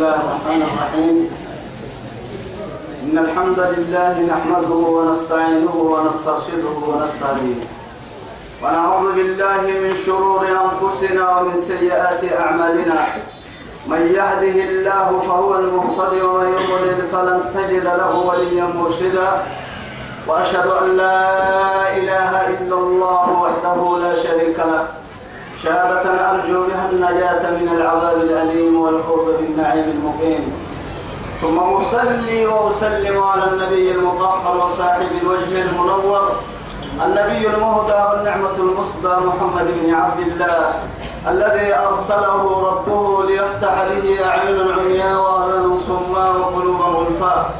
الله الرحمن الرحيم. إن الحمد لله نحمده ونستعينه ونسترشده ونستهديه. ونعوذ بالله من شرور أنفسنا ومن سيئات أعمالنا. من يهده الله فهو المهتدي ومن يضلل فلن تجد له وليا مرشدا. وأشهد أن لا إله إلا الله وحده لا شريك له. شهادة أرجو بها النجاة من العذاب الأليم والفوز بالنعيم المقيم. ثم أصلي وأسلم على النبي المطهر وصاحب الوجه المنور النبي المهدى والنعمة المصدى محمد بن عبد الله الذي أرسله ربه ليفتح به أعين العمياء وأهلا صما وقلوب غلفاء.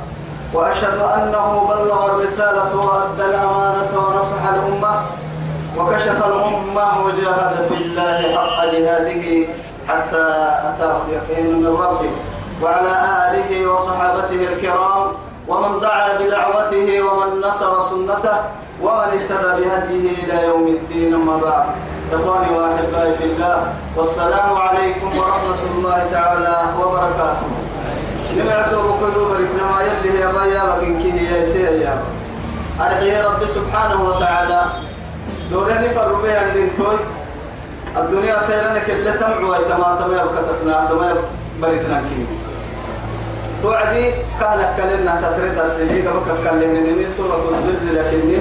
وأشهد أنه بلغ الرسالة وأدى الأمانة ونصح الأمة. وكشف الأمة وجاهد في الله حق جهاده حتى أتاه اليقين من ربه. وعلى آله وصحابته الكرام ومن دعا بدعوته ومن نصر سنته ومن اهتدى بهديه إلى يوم الدين أما بعد. إخواني وأحبائي في الله والسلام عليكم ورحمة الله تعالى وبركاته. نمعتوا بكل بركنا يلي هي بايا بكنكي يا سيدي أرحيه رب سبحانه وتعالى. دورني فربي عندين توي. الدنيا خيرنا كل تمع ويتما تما وكتفنا تما بريتنا كيني. توعدي كان كلنا تفرد السجيد وكف كلمني من سورة الزلزلة كني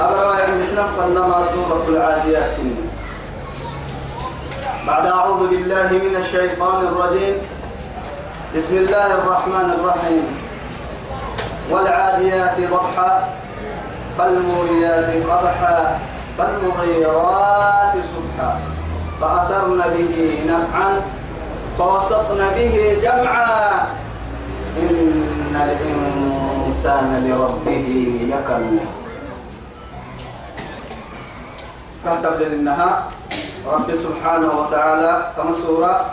أبرا يعني بسنم فلما سورة العاديات بعد أعوذ بالله من الشيطان الرجيم. بسم الله الرحمن الرحيم. والعاديات ضبحا. فالموريات قدحا فالمغيرات صبحا فأثرن به نفعا فوسطن به جمعا. إن الإنسان لربه لكنود كتب للنها رب سبحانه وتعالى كما سورة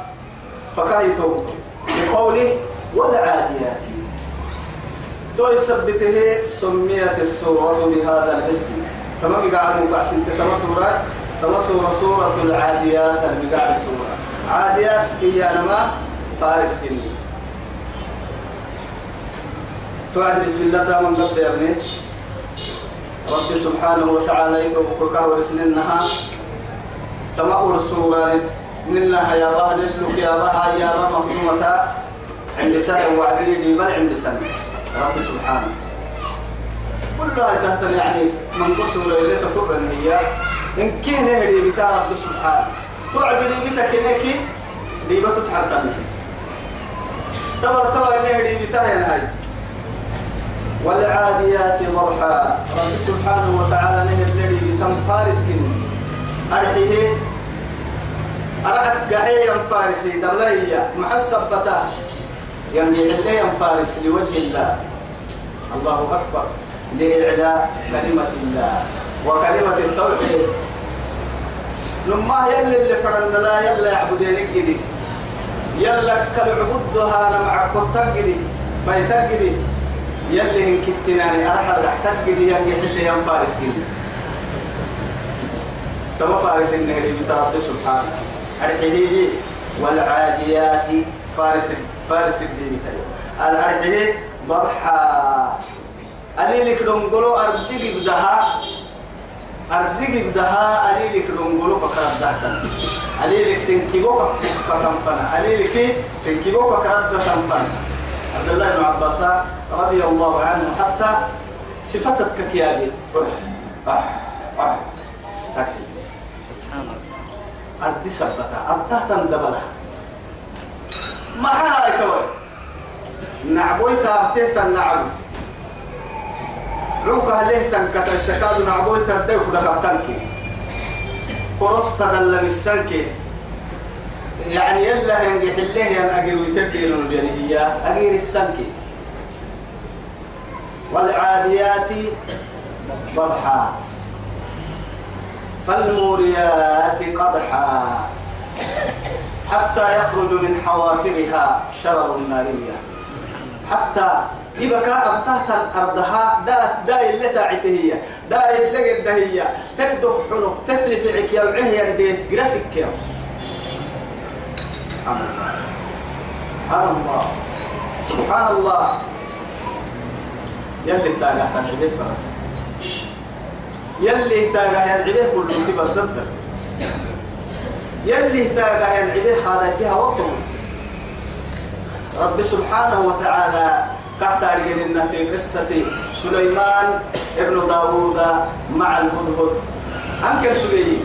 فكايتو بقوله والعاديات تو سميت السورة بهذا الاسم. كما قاعد مقعس انت كما سورة؟ كما سورة سورة العاديات اللي قاعد سورة. عاديات هي نما فارس كني توعد بسم الله تعالى من قبل يا ابني. رب سبحانه وتعالى يتوقعك ورسننها تمأور السورة منها يا الله للك يا الله يا الله مهمة عند سنة وعدي لي عند سنة. رب سبحانه. كلها تحت يعني من قصر إليه تطور هي إن كان هدي بتاع رب سبحانه. توعد لي بتا كنكي لي بتتحرك تبر تبر إن هدي بتاع هاي والعاديات ضرحا رب سبحانه وتعالى نهي الذي بتم فارس كن. أرحيه. أرحت قاعية فارسي دبلية محسبته يعني عليهم فارس لوجه الله. الله أكبر لإعلاء كلمة الله وكلمة التوحيد. لما يلي اللي فرنا لا يلا يعبدين كدي يلا كالعبدها أنا معك تقدي ما يتقدي يلي هن كتناني أرحل تقدي يلي حلي فارس كدي كما فارس النهري بتربي سبحانه. الحديدي والعاديات فارس فارس الدين الأرحيه ضبحا أليلك دونغولو أردقي بدها أردقي بدها أليلك دونغولو فكرت ذاتا أليلك سنكيبو فتنفنا أليلك سنكيبو فكرت ذاتا عبد الله بن عباس رضي الله عنه حتى صفتك ككيادي أح أح أح أردي سبتا أردتا دبلها ما هاي توي نعبوي تابته تنعب روك عليه تنكت السكاد نعبوي تردي كده خبتنك قرص تدل السنك يعني يلا ينجح الله ين أجر ويتبدي لهم بيانية أجر السنك. والعاديات ضبحا فالموريات قدحا حتى يخرج من حوافرها شرر نارية حتى يبقى أبتهت الأرضها دا دا اللي تاعته هي دا اللي قد هي تبدو حنق تتلف عك يا وعيه بيت قراتك يا. سبحان الله. سبحان الله. يلي تاجا تنعبه فرس. يلي تاجا ينعبه كله كبر ضد يلي تاجا ينعبه حالتها وقته رب سبحانه وتعالى كحتى لنا في قصة سليمان ابن داوود مع الهدهد. أنكر سليمان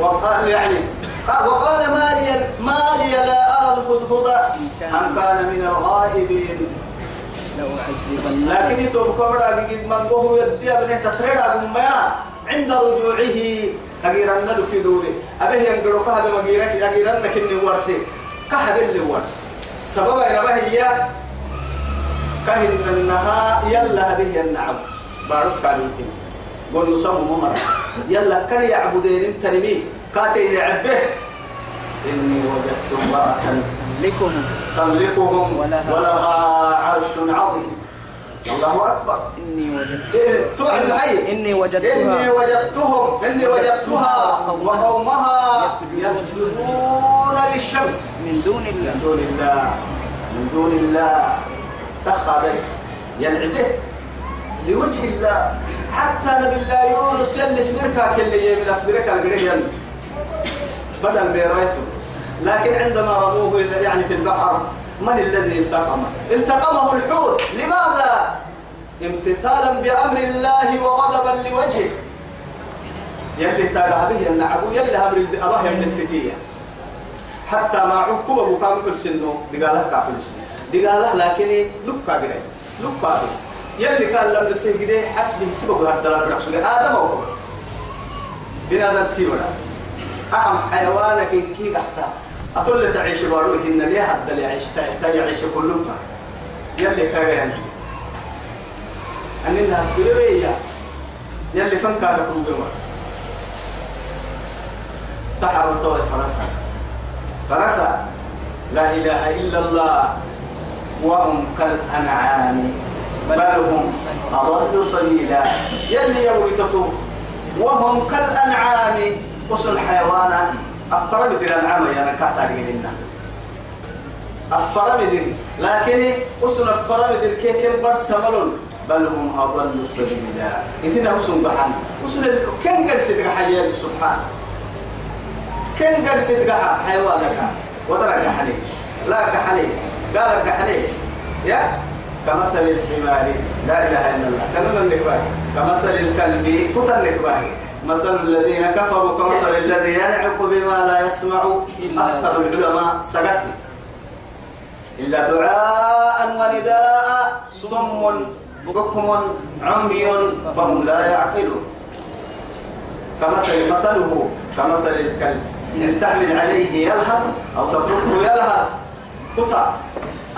وقال يعني وقال ما لي ما لي لا أرى الهدهد أم كان من الغائبين. لكن يتوب بجد من قوه يدي أبنه تتريد ما عند رجوعه. أجيران لك دوري. أبيه ينقلوا كهب مجيرك أجيران لكني ورسي. كهب اللي ورسي. سبب إن هي؟ كهن النها يلا به النعم. بارك كابيتين قل نسمو ممر. يلا كان يعبدين تنمي كاتي يعبه. إني وجدت امرأة. لكم تملكهم. ولها عرش عظيم. الله أكبر. إني وجدت إيه، توعد الحي. إني وجدتها. إني وجدتهم. إني وجدتها. وقومها يسجدون. للشمس. من دون الله. من دون الله. من دون الله. تخذت يلعبه لوجه الله. حتى نبي الله يونس يلي سبركا كل يوم سبركا القرية بدل ما رأيته. لكن عندما رموه يعني في البحر من الذي التقمه؟ التقمه الحوت. لماذا؟ امتثالا بأمر الله وغضبا لوجهه. يلي تابع به النعبو يلي أمر أباه من التتية. حتى ما عقوبه كان كل سنه دقاله كافل سنه. دقاله لكن قريب. لقى قريب. يلي كان لم يسيه قديه حسبه سبب هذا الرسول آدم هو بس. بنادم تيونا. أهم حيوانك كي قحتا أطول تعيش باروك إن ليه حد اللي يعيش تعيش كلهم يلي كاغا يعني أن الناس قلبية يلي فن كاغا كروبما تحر الطوي فرنسا. فرنسا لا إله إلا الله. وهم كالأنعام. بل هم أضل سبيلا يلي يوجدتوا وهم كالأنعام. وصل حيوانا أفر بدر الأنعام يا نكاتا لنا أفر بدر لكن وصل أفر بدر كي كم برس ملون. بل هم أضل سبيلا. إننا وصل بحن وصل كم قرسي حياة سبحان. كم قرسي حيوانك ودرك حني لا كحني قال كحني يا؟ كمثل الحمار. لا إله إلا الله. كمثل النكبار كمثل الكلب. كتل النكبار مثل الذين كفروا كمثل الذي ينعق بما لا يسمع أكثر العلماء سكت إلا دعاء ونداء صم بكم عمي فهم لا يعقلون. كمثل مثله كمثل الكلب. إن تحمل عليه يلهث أو تتركه يلهث. قطع.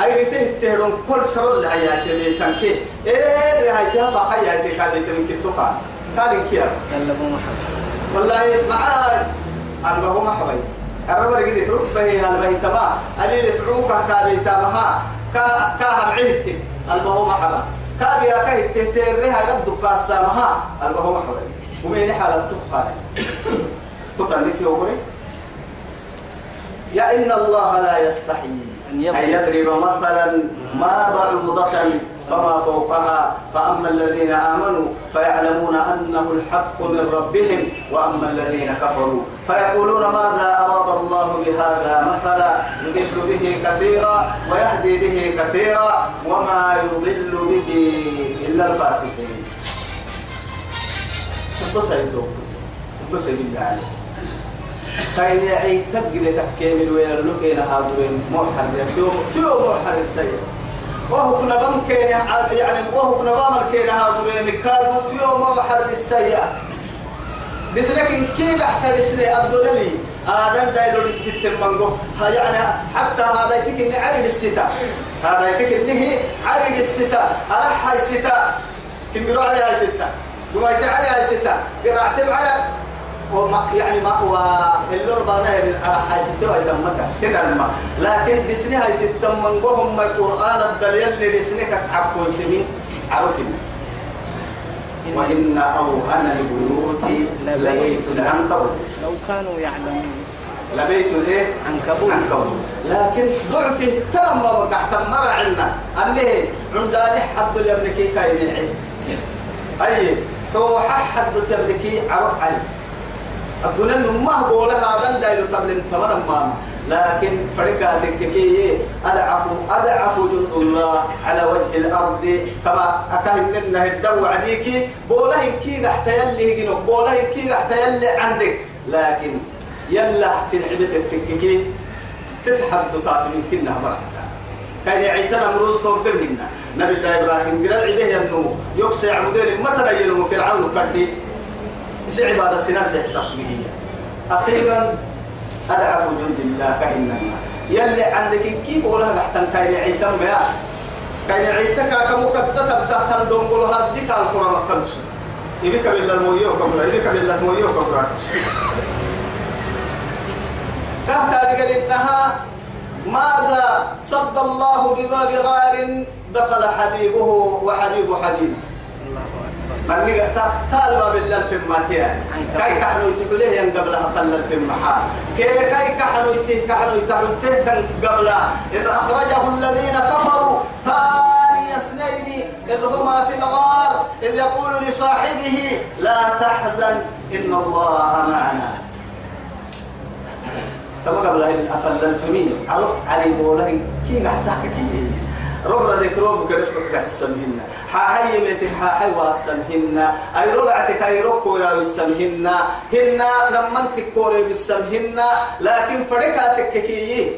أي رته تهرون كل سر الحياة اللي تنكي إيه رهايتها فخياتي كانت من كتوكا كان كيا. كلبوا محمد والله معاه أنه ما حبي الرب رجدي تروح به هالبه تما ألي تروك كابي تامها كا كا بعيدت البه ما حبا. كابي كه تهترها قد كاسامها البه ما حبي ومين حالة تقال لك يومي يا إن الله لا يستحي أن يضرب مثلا ما بعوضة فما فوقها. فأما الذين آمنوا فيعلمون أنه الحق من ربهم وأما الذين كفروا فيقولون ماذا أراد الله بهذا مثلا؟ يضل به كثيرا ويهدي به كثيرا وما يضل به إلا الفاسقين بالله عليك كاين يعي تبقى تكيمل وين؟ اللقين هذول محر يوم تيو محر السيد. وهو كنا بام كين يعني وهو كنا بام الكين هذول مكادو تيو محر السيد بس لكن كيف احترسني أبدولني آدم دايلو للست المنقو. ها يعني حتى هذا يتك إني عرض الستة هذا يتك إنه عرض الستة أرح هاي ستة. كم بيروح عليها ستة؟ ثم يتعالي هاي ستة. قرعتم على وما يعني ما هو اللربة نهر هاي ستة وإذا مكة. كنا الماء لكن بسني هاي ستة من قوهم ما القرآن الدليل اللي بسني كتعبكو سمين. عروكين وإن أوهن البيوت لبيت العنكبوت. لو كانوا يعلمون. لبيت الايه؟ عنكبوت. عنكبوت. لكن ضعفه تم وقعت مرة عنا. أنه عندنا حد يبنكي كاين العلم. أي هو حد تبنكي عرب علم. الدنيا هو لها هذا دايلو قبل تمر ماما. لكن فرقة تككي أدعف أدعف جند الله على وجه الأرض. كما أكاهم لنا الدو عليك بوله كي رح يلي جنو بوله كي رح يلي عندك. لكن يلا تلعبت التككي تتحدث من كنا مرة كان يعيتنا مروز توبر منا نبي الله إبراهيم قال عيده ينمو يقصي عبدين متى يلمو فرعون كردي إيش عبادة السنان سيحساس به أخيرا أدعف جند الله كإننا يلي عندك كيف ولا تحتن كاين عيتم يا كاين عيتك كمكتة تحتن دونغول هردك القرآن مكنس إبيك بالله المويو كبرى إبيك بالله المويو كبرى كهتا قال إنها ماذا صد الله بباب غار دخل حبيبه وحبيب حبيبه. الله من نقطة تالما بالله في ماتيا كاي كحلو تقوليه ين قبل أفل في المحا كي كاي كحلو تيه كحلو تحلته قبل إذ أخرجه الذين كفروا ثاني اثنين إذ هما في الغار. إذ يقول لصاحبه لا تحزن إن الله معنا. كما قبل أفل الفمين عرف علي بوله كي قحتك كي؟ ربنا ذكروه كيف قاعد تسمهن. حاهي متك حاهي واسمهن. أي رلعتك أي ركو لا بسمهن هن لما تكوري بسمهن. لكن فرقاتك كي.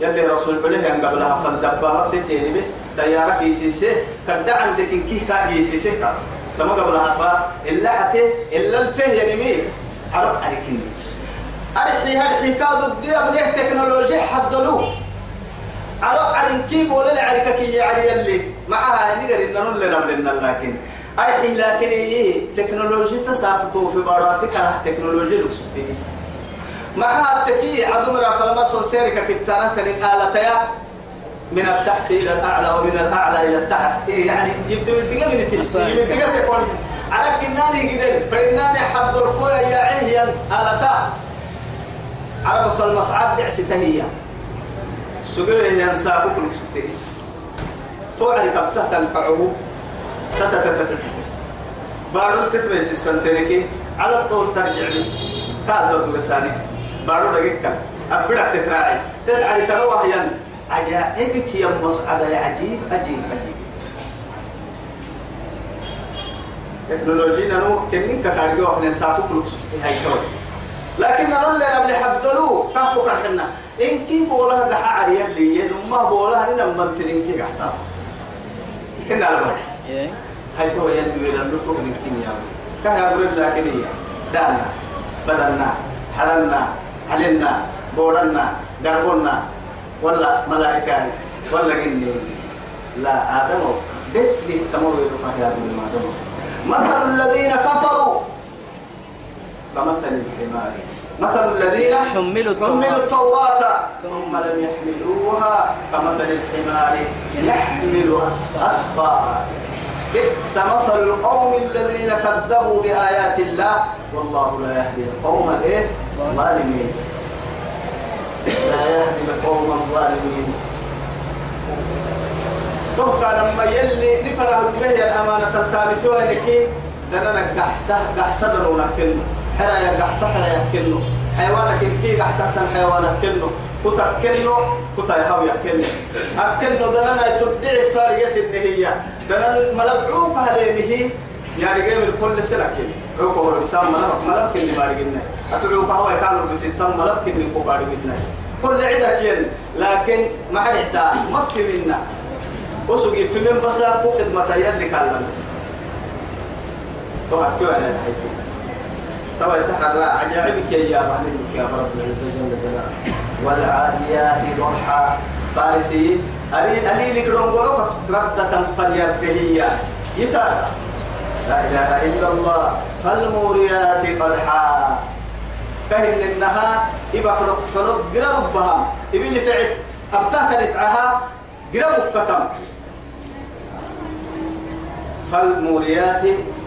يلي رسول الله أن قبلها فالدبابة تتيني به تيارة كيسيسي. كرد عندك إن كي كا كيسيسي. تما قبلها فا إلا حتى إلا الفه ينمي عرب عليكني أرحي هرحي كادو الدي أبنية تكنولوجيا حدلوه على كيف ولا العركة كي يعني اللي معها نقدر إن نقول لنا لنا لكن. أرحي لكن إيه؟ تكنولوجيا تساقطوا في برافق على تكنولوجيا لوكسوتيس معها التكي عدمرا فلما صن سيرك كتانة الآلة من التحت إلى الأعلى ومن الأعلى إلى التحت. إيه يعني؟ من الدقة من التلسين من الدقة سيكون على كناني قدر فإناني حد القوة يا عهيا آلتا عرب فالمصعب دعس تهيا سجل ينسى بكل سكتيس توعد كفتة تنفعه. تتتتت بارو تتبس السنتركي على الطول ترجع لي هذا لساني بارو دقيقة أبدا تتراعي تتعري تروى ين عجائبك يا مصعب يا عجيب عجيب عجيب تكنولوجيا نو كنين كتارجو إحنا ساكو كل سكتي هاي لكن نقول لنا قبل حدلو كهو كرحنا إن كي بولا دحا عريا اللي ينما بولا هني نمم ترين كي قحتا كنا إيه؟ هاي تو يلوي لندو تو من كينيا كها يقول لكن هي دانا بدلنا حلنا حلنا بورنا قربنا ولا ملائكة ولا جني لا آدم. دفلي تمر يروح يا ابن ما دم مثل الذين كفروا. كمثل الحمار. مثل الذين حملوا. حملوا التوراة ثم لم يحملوها كمثل الحمار يحمل أسفارا. بئس مثل القوم الذين كذبوا بآيات الله. والله لا يهدي القوم الإيه؟ الظالمين. لا يهدي القوم الظالمين. توقع لما يلي نفره به الأمانة التابتوها لكي دنا قحته درونا كنه حرا يا قحته حرا يا كنه حيوانك كي الحيوانك كنه كتا كنه كتا يهوي كنه أكنه دنا تدعي تاري يسد هي دنا ملبعوك هلينه يعني جاي من كل سنة كنه عوك هو بسام ملب ملب كنه باري جنة أتوقع هو يكانوا بستان ملب كنه كو باري جنة كل عدة كن. لكن ما عدة ما في منا وسوقي في من بس أكو خدمة يلي كلام بس كيف أنا الحيتي طبعا تحرى عجائبك يا رحمك يا رب العزة جل جلاله والعاديات ضحى فارسي ألي ألي لك رنقولك ردة فليرتهي. يتا. لا إله إلا الله. فالموريات قدحا. كهن إنها؟ إبا خلق خلق قربها إبي اللي فعل أبتها نتعها قرب كتم فالموريات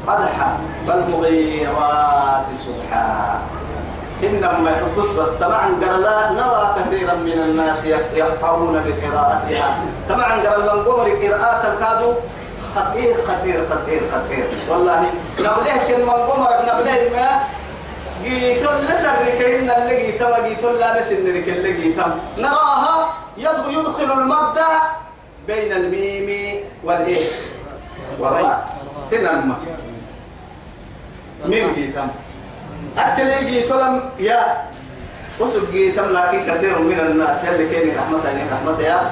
قدحا فالمغيرات صبحا. إنما بس طبعا قال نرى كثيرا من الناس يقطعون بقراءتها. طبعا من قمر قراءات الكادو خطير خطير خطير خطير. والله نبليه كن من قمر نبليه ما جيتون لتركين اللي جيتم جيتون لا نسن اللي جيتم نراها يدخل يدخل المبدأ بين الميم والإيه؟ والراء. سنما ميم جيتم أكل جيتم يا وسب جيتم لكن كثير من الناس اللي كان رحمة الله رحمة يا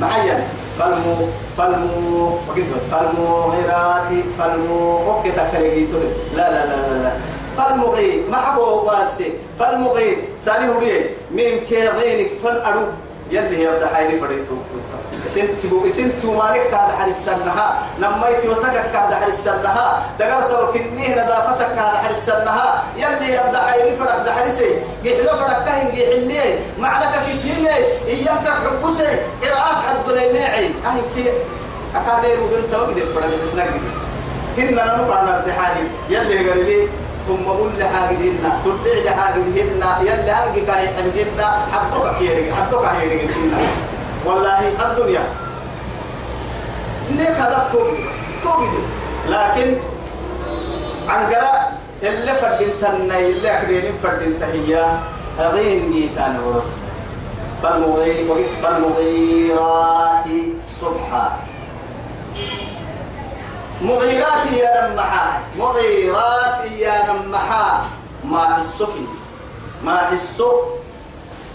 معين. فالمو فالمو فالمو غيراتي فالمو أوكي تكلي لا لا لا لا لا. فالمغي ما حبوا باسي فالمغي سالي هوريه ميم كيرينك فالأرو. يلي يبدأ حيري فريتو. سنت بو سنت مالك كاد حرسنها نميت وسكك كاد حرسنها دغر سو كنيه نظافتك كاد حرسنها يلي يبدأ حيري فرق ده حرسي جيحلو فرق كهن جيحلي معنك كيف هنا إياك حبسي قراءات حد ليمعي أهي كي اكانيرو بنت وقد فرق بسنك هن نبقى نرتحاجي يلي قال ثم قل لحاجدهن ترجع لحاجدهن يلي أنك كان يحمدهن حدك هيرك حدك هيرك والله الدنيا. نيك هدف توبي توبي لكن عن قراء اللي فردين اللي أكرين فردين تهيا أغين جيتان ورس. فالمغير فالمغيرات صبحا مغيرات يا نمحا مغيرات يا نمحا. ما حسك ما حسك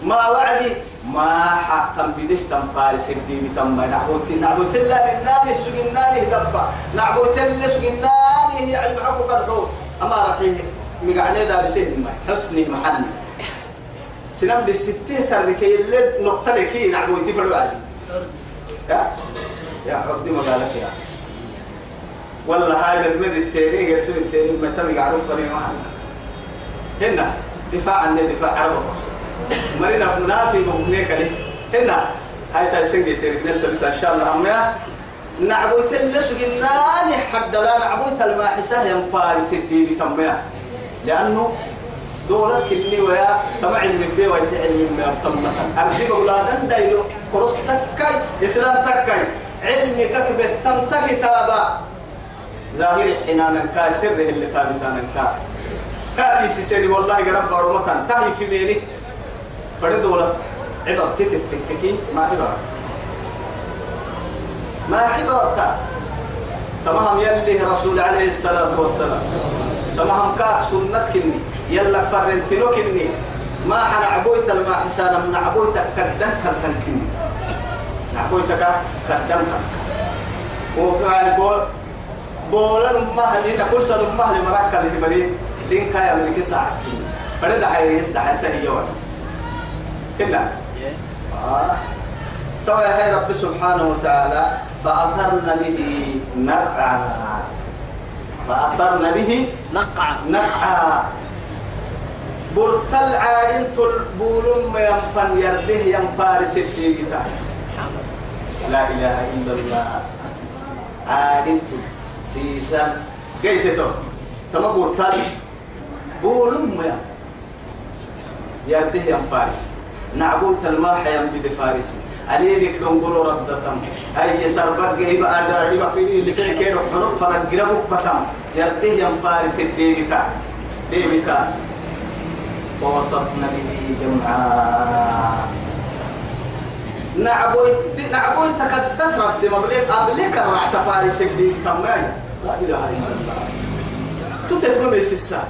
ما وعدي. ما حقا بديه تم فارس الدين تم نعبوت نعبوت الله للنار سجنانه دبا نعبوت الله سجنانه يعني معكو كرحو أما رحيه مقعني دا بسين ما حسني محل سنم بالستة تركي اللي نعبوتي فروا عادي يا يا عبدي مقالك يا. ولا هاي المد التاني يرسل التاني ما تبي يعرف فريق معنا هنا دفاع عن دفاع عرب مرينا في مبنيك لي هنا هاي تسنج التاني نلتبس إن شاء الله. أما نعبوت اللسو جناني حد لا نعبوت الماحسة ينفارس في بتنبيع لأنه دولة كني ويا تمع علم بي ويتعلم ما يبطمنا أرجي أولادا دايلو كرس تكاي إسلام تكاي. علمي ككبت تم كتابا ظاهر حنانا كا سر اللي تابتانا كا. كا في سيسيري والله قرب بارمتان تهي في ميني. فرد ولا. عبر تتتككي ما عبر. ما عبر تا تمام يلي رسول عليه الصلاة والسلام. تمام كا سنة كني. يلا فرنتلو كني. ما حنا عبويت الما حسانا من عبويت كدن كدن كني. عبويتك كدن كدن وقال بول بولا نمهل نقول سن نمهل مراكا اللي مرين لين كايا من كساعة فرد عيريس دعي سهي يوم كنا آه. طبعا هاي رب سبحانه وتعالى فأثرن به نقعا. فأثرن به نقع نقعا. برتل عارين تلبولم ينفن يرده ينفارس في لا إله إلا الله. عارين تلبولم سيسا. قيت تو تما بورتال بولم يا. يرده يم فارس. نعبوت الماح يم بد فارس. عليك دون قولوا ردتم. أي سربك جيب أنا ريبك اللي في كيلو حنوف فنقربك بتم. يرده يم فارس ديبتا. ديبتا. ووسطنا به جمعا نعبوي نعبوي تكدت رد مبلغ قبلك رعت فارس الدين؟ كمان لا إله إلا الله. تتفهم السسا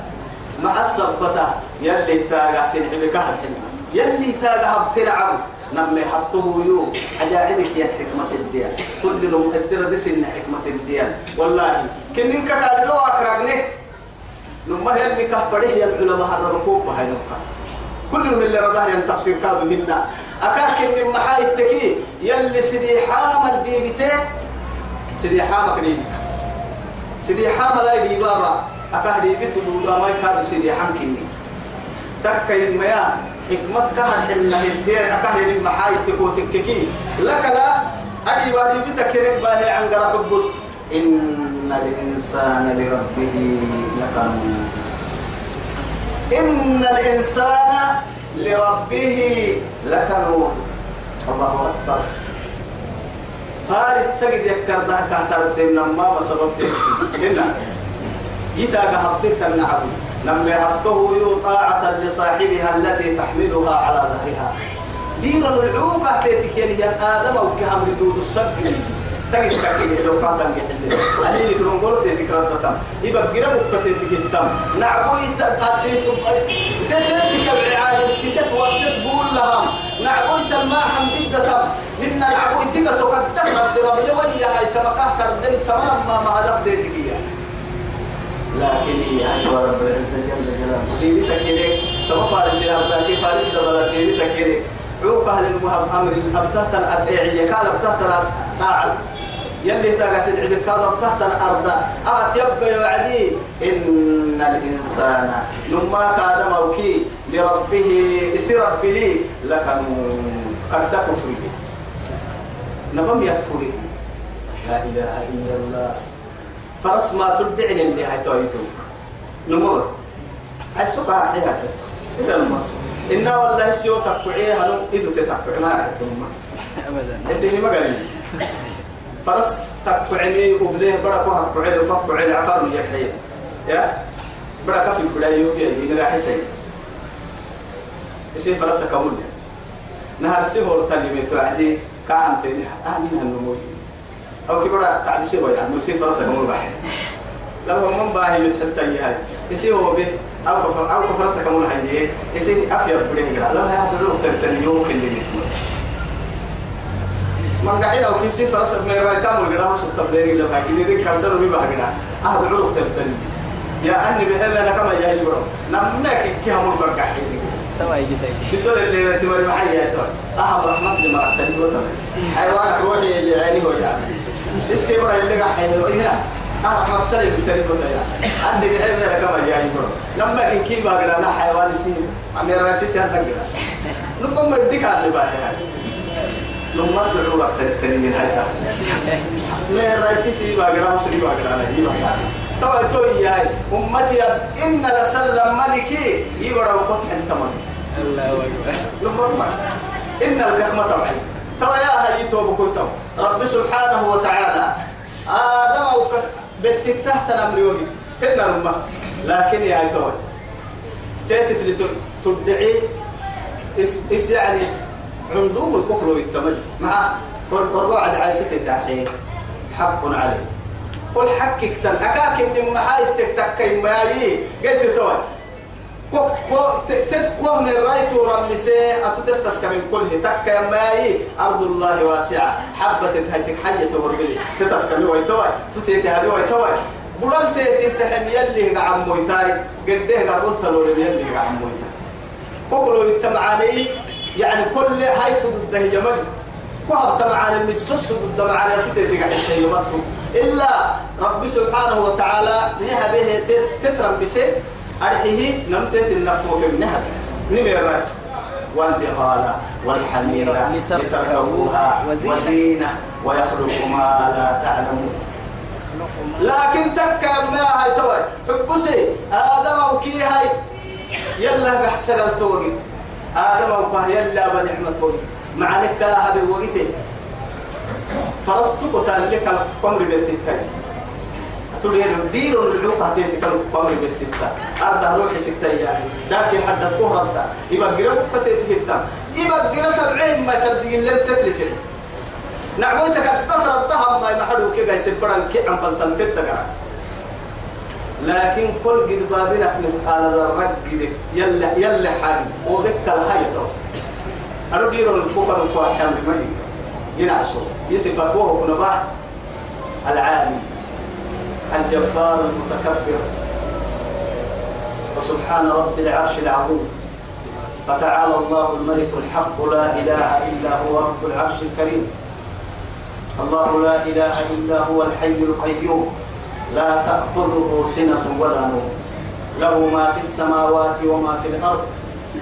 مع السبطة يلي تاغا تنحبك الحين يلي تاغا بتلعب نمي حطه يو عجائبك يا حكمة الدين. كل لهم الدرة دي سن حكمة الدين. والله كنين كتاب لو أكرغني نما يلي كفره يا العلماء وهي نفع. كل من اللي رضاه ينتفسير كادو منا. أكاك من محاي التكي يلي سيدي حامل بيبتين سيدي حامك نيبك سيدي حامل لا يدي بابا أكاك ديبت دودا ما يكاد سيدي حامكني تكا يميا حكمت كهر حلنا هدير أكاك يلي محاي التكو تككي. لك لا أدي وادي بتكرك باهي عن قرب بس إن الإنسان لربه لكنود إن الإنسان لربه لكنود الله أكبر. فارس تجد يكر ده كهتر دينا ما بسبب هنا إذا قهبتك النعم لما يحطه طاعة لصاحبها التي تحملها على ظهرها. دين العوقة تتكين يا آدم أو كهم ردود السبب. تجد تكين لو كان تنجح اللي اللي كنا نقول تذكر التام يبقى قرب بتذكر التام نعبوي تأسيس تتذكر العالم تتوقف تقول لهم نعبوي تما حمد تام. إن نعبوي تيجا سوكا تقرب درب يوجه هاي تمكاه كردن تمام ما ما هدف تذكر لكن هي أيوة رب العزة جل جلاله. ديني تكيرك تما فارس الأبدا كيف فارس دبلا ديني تكيرك عوق أهل المهم أمر. أبتهت الأدعية قال أبتهت الطاعة يلي تاقت العبد كذا أبتهت الأرض. أغت يبقى يوعدي إن الإنسان نما كان موكي لربه إسي ربي لي لكنوا قد كفره نبم يكفره لا إله إلا الله. فرس ما تدعني اللي هاي تويتو. نموت هاي سوكا حيها إذا الموت إنا والله سيو تقعي هنو إذو تتقعي ما ابدا. اللي ما فرس تقعني وبليه برا كوها لو قعي العفار من يحيي يا برا كفي يوكي يجي راح يسي يصير فرس كمول نهار سيهور تلمي توعدي كان تاني أنا النمو أو كبرى تعب شيء يعني يصير فرس كمول راح لو من باهي يتحتى هاي يصير هو به أو كفر أو كفر فرس كمول حي يصير أفيد كلا لا هذا لو تلتني يوم كل اللي من قاعد أو كيسي فرس من كده ما شفت بليه لما كده دي كم دلو بيبقى كده هذا لو تلتني يا أني بحب أنا كما جاي برو نمك كي هم البركة توا يجي تاي بسول اللي تمر معي يا توس أهم رحمة لما رحت لي حيوانك روحي اللي عيني وجع اسكي برا اللي قاعد هنا أنا مختلف بالتليفون يا عندي بحب أنا كما جاي برو لما كن كي بقى أنا حيوان سين عم يراتي سين نقدر نقوم بديك على اللي بقى لما تدعو وقت التنين هاي ما أنا مسلي بقى أنا هي بقى توا توي هاي أمتي إن لسلم ملكي يبرا وقت حنتمن الله اكبر لما إن الكلمة طبعا توا يا هاي توب كنتم رب سبحانه وتعالى آدم وك بيت تحت الأمر وجد إن الأمة لكن يا هاي توا تأتي تدعي إس يعني عندهم الكفر والتمجد. مع والرعد عايشة التحية حق عليه. قل حكك تن أكاك إن محايد تكتك ما يي قلت توي. كو كو تتكو من رايت ورمسي أتترتس كمن كله تك ما يي أرض الله واسعة. حبة هايتك حية وربلي تتسكمي ويتوي تتيتي هذي ويتوي بلان تيتي تحم يلي قعم مويتاي. قده قربت لو يلي قعم مويتاي. كوكلو يتمعاني يعني كل هاي ضده يمن كوهب تمعاني المسوس ضد معاني تتيتي قعم يمتو إلا رب سبحانه وتعالى نهبه تترم بسيط أرحيه نمتت النفو في النهب نمرت والبغال والحمير لتركبوها وزينة. ويخلق ما لا تعلمون. لكن تكا ما هاي توي. حبسي. آدم وكي هاي. يلا بحسن التوقي آدم وكاه يلا بنعمة توقي مع نكا هذا وقتي. فرستك لك القمر بالتكاي تدير دير العلوق هتيتك القمر بالتكاي أرض روحي سكتاي يعني. لكن حتى تكون يبقى قرب قتيتك التام يبقى قرب العين ما تبدي لم تتلفي نعبوتك الطهر الطهم ما يمحلو كي قايس البران كي عم بلتن تتقرا لكن كل قد بابنا مثقال ذرة قد يلا يلا حاجة وبك الهاية أنا ديرون البكر الكوى حامل مني ينعسوا يصفاتوه كنباح العالي الجبار المتكبر. فسبحان رب العرش العظيم. فتعالى الله الملك الحق. لا إله إلا هو رب العرش الكريم. الله لا إله إلا هو الحي القيوم. لا تأخذه سنة ولا نوم. له ما في السماوات وما في الأرض.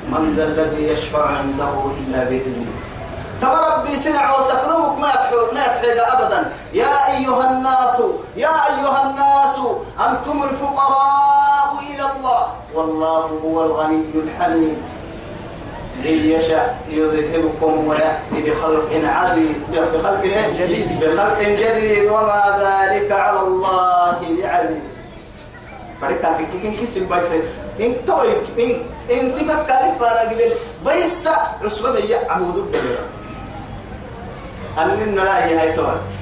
من ذا الذي يشفع عنده إلا بإذنه. ترى ربي سنع وسكنوك ما تحول ما تحيل أبدا. يا أيها الناس يا أيها الناس أنتم الفقراء إلى الله. والله هو الغني الحميد. إن يشاء يذهبكم ويأتي بخلق عظيم بخلق إيه؟ جديد. بخلق جديد وما ذلك على الله بعزيز فريقا كيكين كيسين بايس انت ويك إن انت فكر فارق بيس عصبة يا عمود أننا لا هي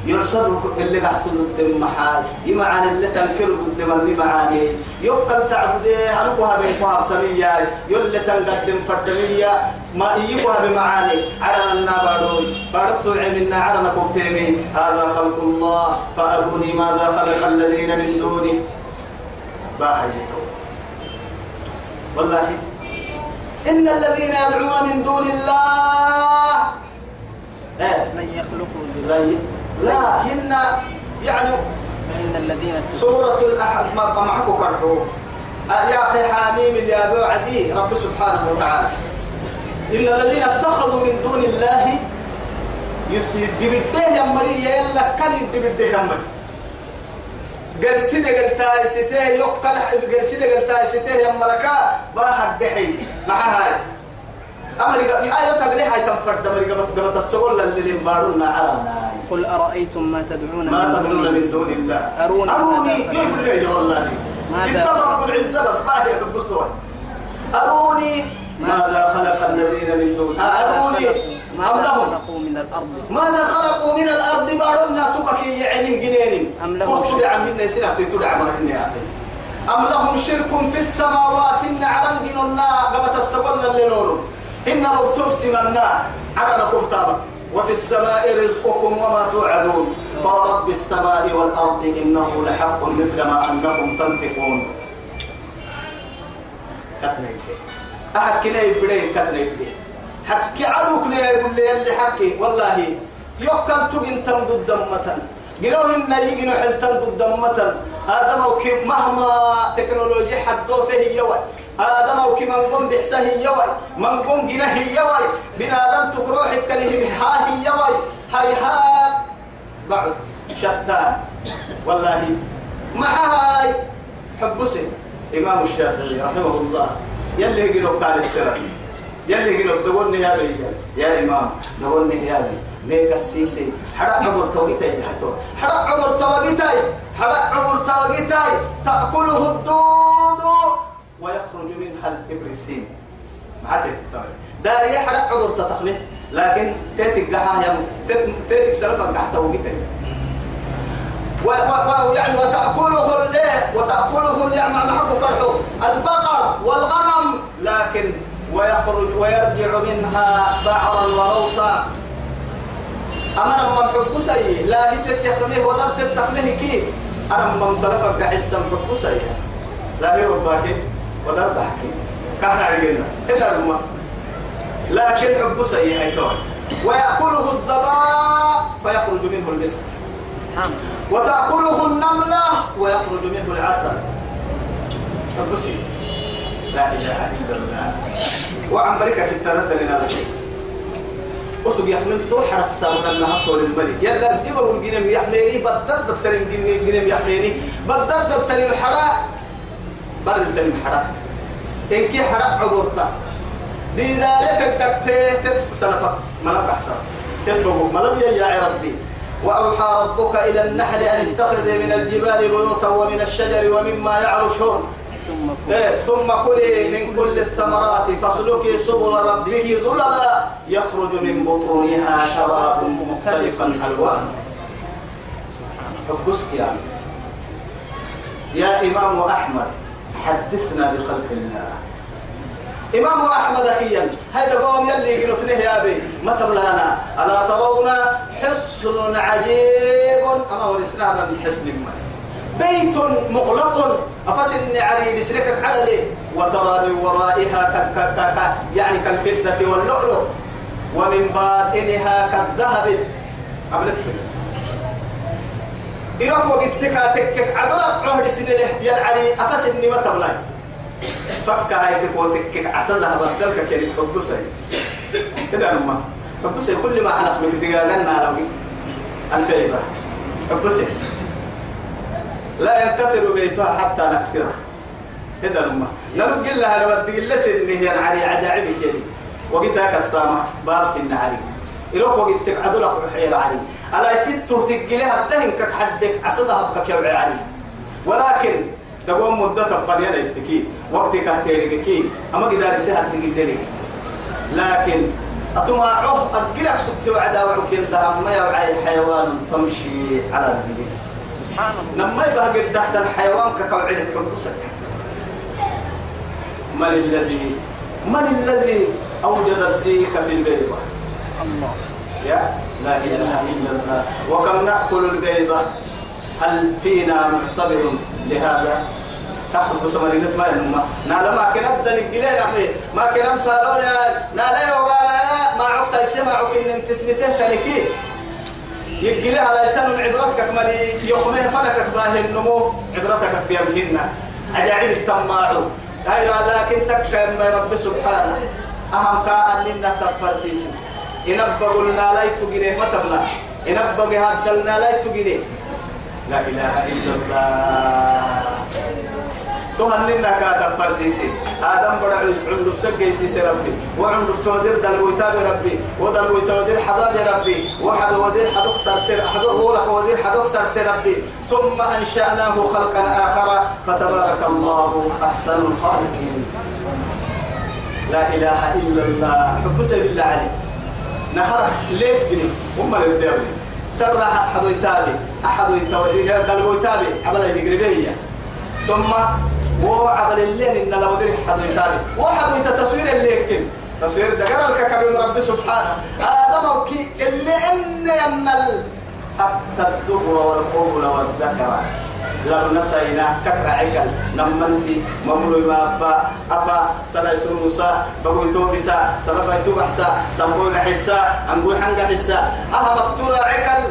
يرصد اللي قاعد ضد محال. يمعن اللي تنكر ضد من معاني. يقل تعبد أنكوها بينكوها بتمية يلي تنقدم فردمية. ما يجيبها بمعاني عرنا النابارون بارفتوا عملنا عرنا كوبتيمي هذا خلق الله. فأروني ماذا خلق الذين من دونه باحجته والله. إن الذين يدعون من دون الله من يخلق لا هن يعني فإن الذين سورة الأحد ما معكم كرحو آه يا أخي حاميم اللي أبو عدي رب سبحانه وتعالى. إن الذين اتخذوا من دون الله يبديه يا مريم يلا كان يبديه يا مريم قال سيدة قال تارسته يقل قال سيدة قال تارسته يا مركا باهر دحي مع هاي. أمريكا أيوة تقلي هاي تنفرد أمريكا قبل السؤال اللي ينبارون عرانا قل أرأيتم ما تدعون ما تدعون من دون الله. أروني أروني يقول لي والله. ماذا؟ رب العزة بس ما هي بالبستوى أروني ماذا؟ خلق الذين من دون أروني. أم ماذا لهم؟ خلقوا من الأرض؟ ماذا خلقوا من الأرض؟ بارنا تكك يعني جنين أم لهم قلت لعم من سنة يا أخي. أم لهم شرك في السماوات؟ إن عرن جنونا قبت السبل اللي نولو إن ربتم سمنا عرنكم تابا وفي السماء رزقكم وما توعدون. فرب السماء والأرض إنه لحق مثل ما أنكم تنطقون. كتنيك أحد كنا يبدي كتنيك حكي عدوك لي يقول لي اللي حكي. والله يوكل تجن تم ضد متن جنوه النري جنو حلتن ضد متن آدم وكي مهما تكنولوجيا حدو فيه يوي آدم وكي من قم بحسه يوي من قم جنه يوي بنادم تقروح الكلهم ها يوي هاي هاي بعد. شتان. والله. مع هاي حبسي إمام الشافعي رحمه الله. يلي يقولوا قال السر. يلي يقولوا دورني يا بي. يا إمام دورني يا بي. ميك السيسي. حرق عمر توقيتاي حتو حرق عمر توقيتاي حرق عمر توقيتاي تأكله الدود ويخرج منها الإبرسين معتك داري يحرق عمر تتخنه لكن تيتك قحا يم تيتك سلفا قحا توقيتاي و و يعني وتأكله الايه وتأكله يعني معه كرحو البقر والغنم. لكن ويخرج ويرجع منها بعرا وروثا. أما لما حب سي لا هي تخنيه ولا تتخنيه كي. أنا لما مسلفك قحسن حب سي لا هي رباك ولا تحكي كان عقلنا إذا الماء لكن سي هي ويأكله الضباء فيخرج منه المسك. وتأكله النملة ويخرج منه العسل. فبسي لا إله إلا الله. وعن بركة التنة لنا لشيء وسب يحمل تو حرق سامنا النهار طول الملك. يلا دبر الجنم يحميني بدل دكتور الجنم يحميني بدل دكتور الحراء بر التنم حراء إن كي حراء عبورتا دي ذلك دكتور سلفك. حساب تبقوا. ما لم يا ربي. وأوحى ربك إلى النحل أن اتخذ من الجبال بيوتا ومن الشجر ومما يعرشون. ثم إيه، ثم كلي من كل الثمرات فاسلكي سبل ربك ذللا يخرج من بطونها شراب مختلفا ألوانه. حبسك يعني يا إمام أحمد حدثنا بخلق الله. إمام أحمد أخيا هذا قوم يلي فيه يا أبي ما تبلغنا ألا ترون حصن عجيب؟ أما هو الإسلام من حصن ما. بيت مغلق. أفسن علي لسركك على وترى من ورائها ك ك ك ك يعني كالفضة واللؤلؤ. ومن باطنها كالذهب. قبل إيرك وقت تكا تكك عدلك عهد سنة يلعلي أفسن ما تبلغ فك هاي تكوتك عسدها بدلك كان حب سي كده أنا حب سي كل ما أنا في دقاقنا ربي البيبة حب سي لا ينكسر بيتها حتى نكسره. كده أنا نرجع لها لما تقول لسن هي العلي عجائب كذي. وقتها كالسامة باب سن علي. إلوك وقت تقعدوا لك وحي العلي. ألا ستو تقلها تهن كك حدك أصدها بك يا علي. ولكن تقوم مدة فلينا يتكي وقت كهتيرك كي. أما قدار سهل تقل لكن أتماعه أقلك سبت وعدا وعكين دهم ما يوعي حيوان تمشي على الجليس سبحان الله لما يبقى تحت الحيوان كقوعد حبسك من الذي من الذي أوجد الديك في البيضة؟ الله. يا لا إله إلا الله. وكم نأكل البيضة؟ هل فينا معتبر لهذا؟ تحت بسمرينة ما ينما نالا ما كنا بدن الجلين أحمي ما كنا مسالون نالا يوغانا ما عقت يسمعوا إن انت سنته يجلي على لسان عبرتك مالي يومه فلكك باه النمو. عبرتك بيمهن عجائب التماعو. غير لكن تكفى ما رب سبحانه. أهم كأن لنا تفرسيسي إنبا قلنا لا يتجنيه ما تبلا إنبا هدلنا لا يتجنيه لا إله إلا الله. تهن لنا كاتب فرسيسي آدم بڑا عيس عنده تجيسي ربي. وعنده تودير دل ويتاب ربي. ودل ويتودير حضاب ربي. وحد ودير حدق سر حد ولا ودير حدق سر ربي. ثم أنشأناه خلقا آخر. فتبارك الله أحسن الخالقين. لا إله إلا الله. حب سبيل الله عليك نهر ليه بني. هم اللي بدأوا سر أحد يتابي أحد يتودي دل ويتابي. عمل يقربيه ثم وهو عمل الليل إن لو يتابي واحد انت تصوير الليل تصوير دقر الككب من رب سبحانه. آدم كي اللي إن ينل حتى الدبر والقبل والذكر. لو نسينا كفر عقل نمنتي مملو ما با أفا سنة سنوسا بقول توبسا سنة فايتو بحسا سنبوغ حسا. أنبوي حنق حسا. أها مقتورة عقل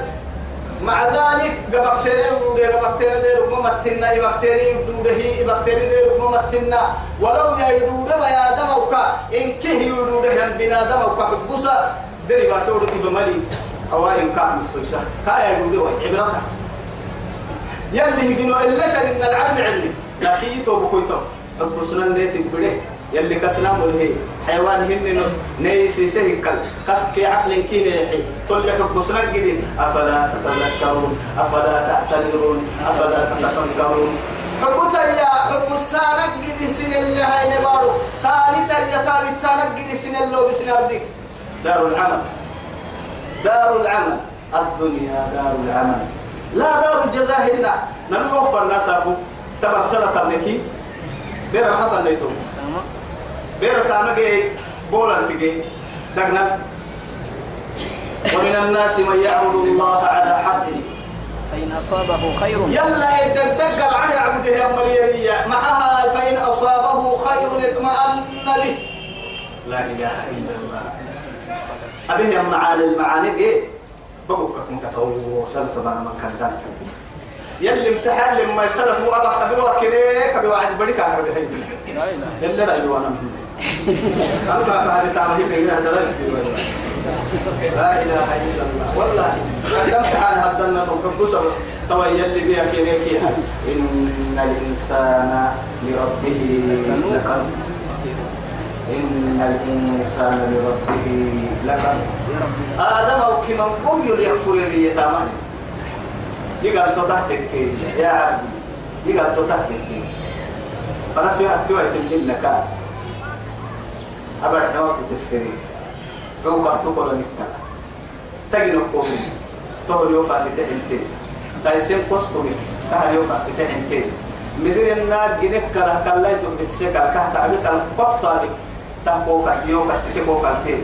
مع ذلك قبقتين ودي قبقتين دي ركما متنا يبقتين يدوده يبقتين دي ركما متنا. ولو يدوده ويا دموكا إن كه يدوده ين بنا دموكا حبوسا. دري باكورك بملي. أوائل كام السويسة كايا يدوده وعبرتها يلي هجنو إلا إن العلم علمي لكن يتوب كويتو حبوسنا نيتي بده يلي كسلام هي حيوان هن نيسي سهكل كسكي عقل كين يحي. طلع حبوسنا جديد أفلا تتذكرون. أفلا تعتبرون أفلا تتفكرون. حبوسا يا حبوسا نجد سن اللي هاي نبارو ثالثا يا ثالثا نجد سن اللي بسن أردك دار العمل. دار العمل. الدنيا دار العمل. لا دار الجزاء إلا. نروح الناس أبو تبرسلة تبنكي بير حفل نيتو بير كاما جاي بولا في دقنا. ومن الناس من يعبد الله على حرفه فإن أصابه خير. يلا يدقق العهد يعبده يا مريم معها فإن أصابه خير اطمأن به. لا إله إلا الله. أبيه يا معاني المعاني إيه بقولك من كتو سلت بقى من كان يلي امتحان لما يسلف وأبا أبي وكري كبي واحد بدي كان بدي هاي إلا لا يوانا من بقى هذه تعمل هيك هنا لا إله إلا الله. والله كم حال هدنا بس توا يلي بيها كيري كيها إن الإنسان لربه لقد إن الإنسان لربه لقد آدم أو كمان قم يكفر لي تمام يقال تحتك يا عبدي يقال تحتك فنسوا يحكوا يتملين لك أبدا حوات تفكري عوقا تقول نكتا تجي نقوم تقول يوفا لتحنتين تايسين قصقمي تهل يوفا ستحنتين مدير النار جنك كلا كلا يتوب بتسكا كحت عبيك القفطة تحقو كسيو كسيكو فانتين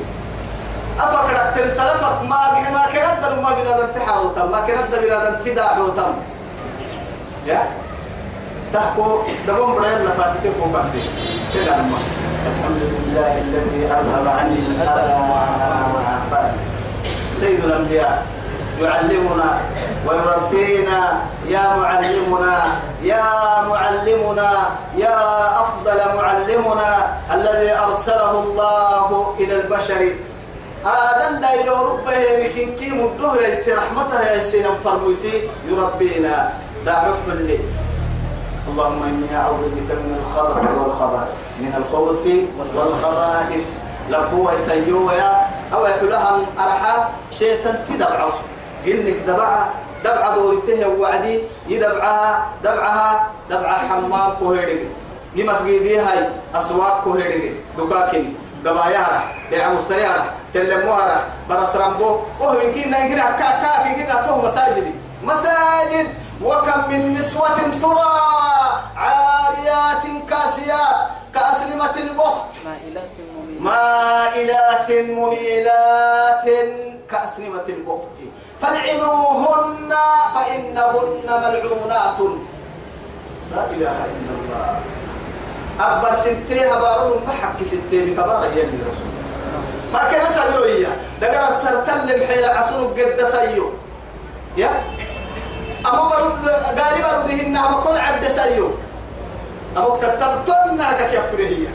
أفكر تنسلفك. ما ما كنت ما بنا نتحاول ما كنت بنا نتداع وتم يا؟ تحكو دقوم برين لفاتك فوقاتي كده الحمد لله الذي أذهب عني الأذى وعافاني سيد الأنبياء يعلمنا ويربينا يا معلمنا يا معلمنا يا أفضل معلمنا الذي أرسله الله إلى البشر. آدم دا إلى ربه يمكن كي مدوه يسي رحمته يسي نفرميتي يربينا. دا حكم اللي اللهم إني أعوذ بك من الخبث والخبائث من الخبث والخبائث. لقوة سيوة أو يقولها أرحى شيطان تدبع. قلنك دبعها دبعة دورته وعدي يدبعها دبعها دبعة حمام كوهيرك يمسجدي هاي أسواق كوهيرك دكاكني قبايا بيع مستريارة تلموها برس رامبو وهو يمكن نجرا كا كا كي كده مساجد مساجد. وكم من نسوة ترى عاريات كاسيات كأسلمة البخت. مائلات مميلات. كأسلمة البخت. فالعنوهن فإنهن ملعونات. لا إله إلا الله. أكبر ستة هبارون ما حكي ستة بكبار يلي رسول ما كان سيو هي دقر السرتل الحيل عسنو قد سيو. يا؟ أبو برود قال برودهن أبو كل عبد سيو. أبو كتبتنا كيف هي؟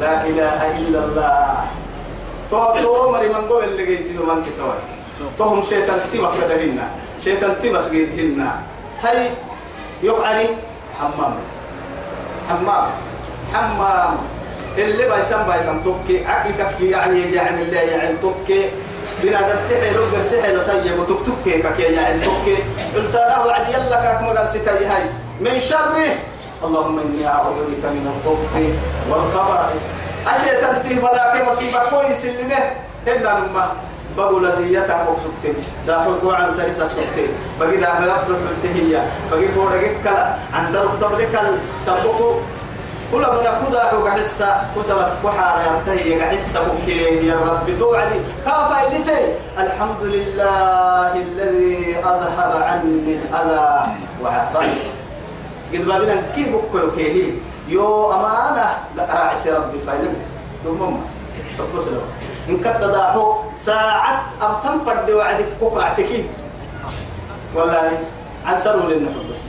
لا إله إلا الله. تو تو مري من قول اللي جيت له من كتوي توهم شيطان تي مفردهن شيطان تي مسجدهن هاي يقعني حمام. حمام. حمام. اللي بايسان بايسان توكي. عقلك في يعني يعني اللي يعني توكي. بنا دتحي لو قرسحي لو طيب وتكتكي كك يعني توكي. قلت له وعد يلا كاك مغال ستاي هاي. من شره اللهم إني أعوذ بك من الخبث والخبائث. اشي تنتي بلاك مصيبة كويس اللي نه. الا لما بقول زيتا فوق سكتين دا حقو عن سريسة سكتين بقي دا حلقت التهية بقي فورك كلا عن سرق تبلك سبقو كل من كذا حق حسة كسرت كحارة ينتهي حسة بكيه يا رب توعدي. خاف لسي الحمد لله الذي أذهب عني الأذى وعافاني. قد بالنا كيف بكل كيه يو أمانة. راعي ربي فايلم دمم تبص له إن كنت ضاحو ساعة أم تنفرد وعدك كفر اعتكي والله عن سرو للنحبس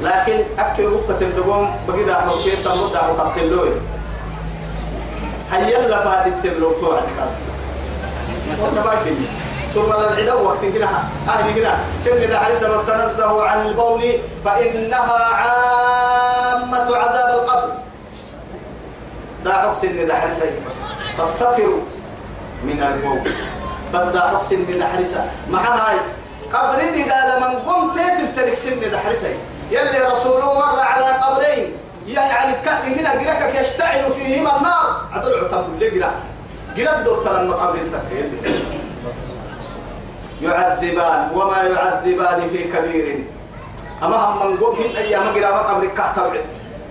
لكن أكل بكة تندقون بقيد أحمد كيسا مدى وقبتل لوي هيا لا فاتت تبلو توعد ثم العدو وقت كده أهل كده سن ده عليه واستنزه عن البول فإنها عامة عذاب القبر. دا حكسن ده حرسي بس. فاستغفروا من البول. بس دا حكسن ده حرسي مع هاي قبر دي قال من قمت تلتلك سن ده حرسي يلي رسوله مر على قبرين يعني الكأن هنا قرأك يشتعل فيهما النار. عدل عتم اللي قرأ. قرأ دور ترى المقابر يعذبان وما يعذبان في كبير. أما هم من قوم من أيام قرأ مقابر كهتبع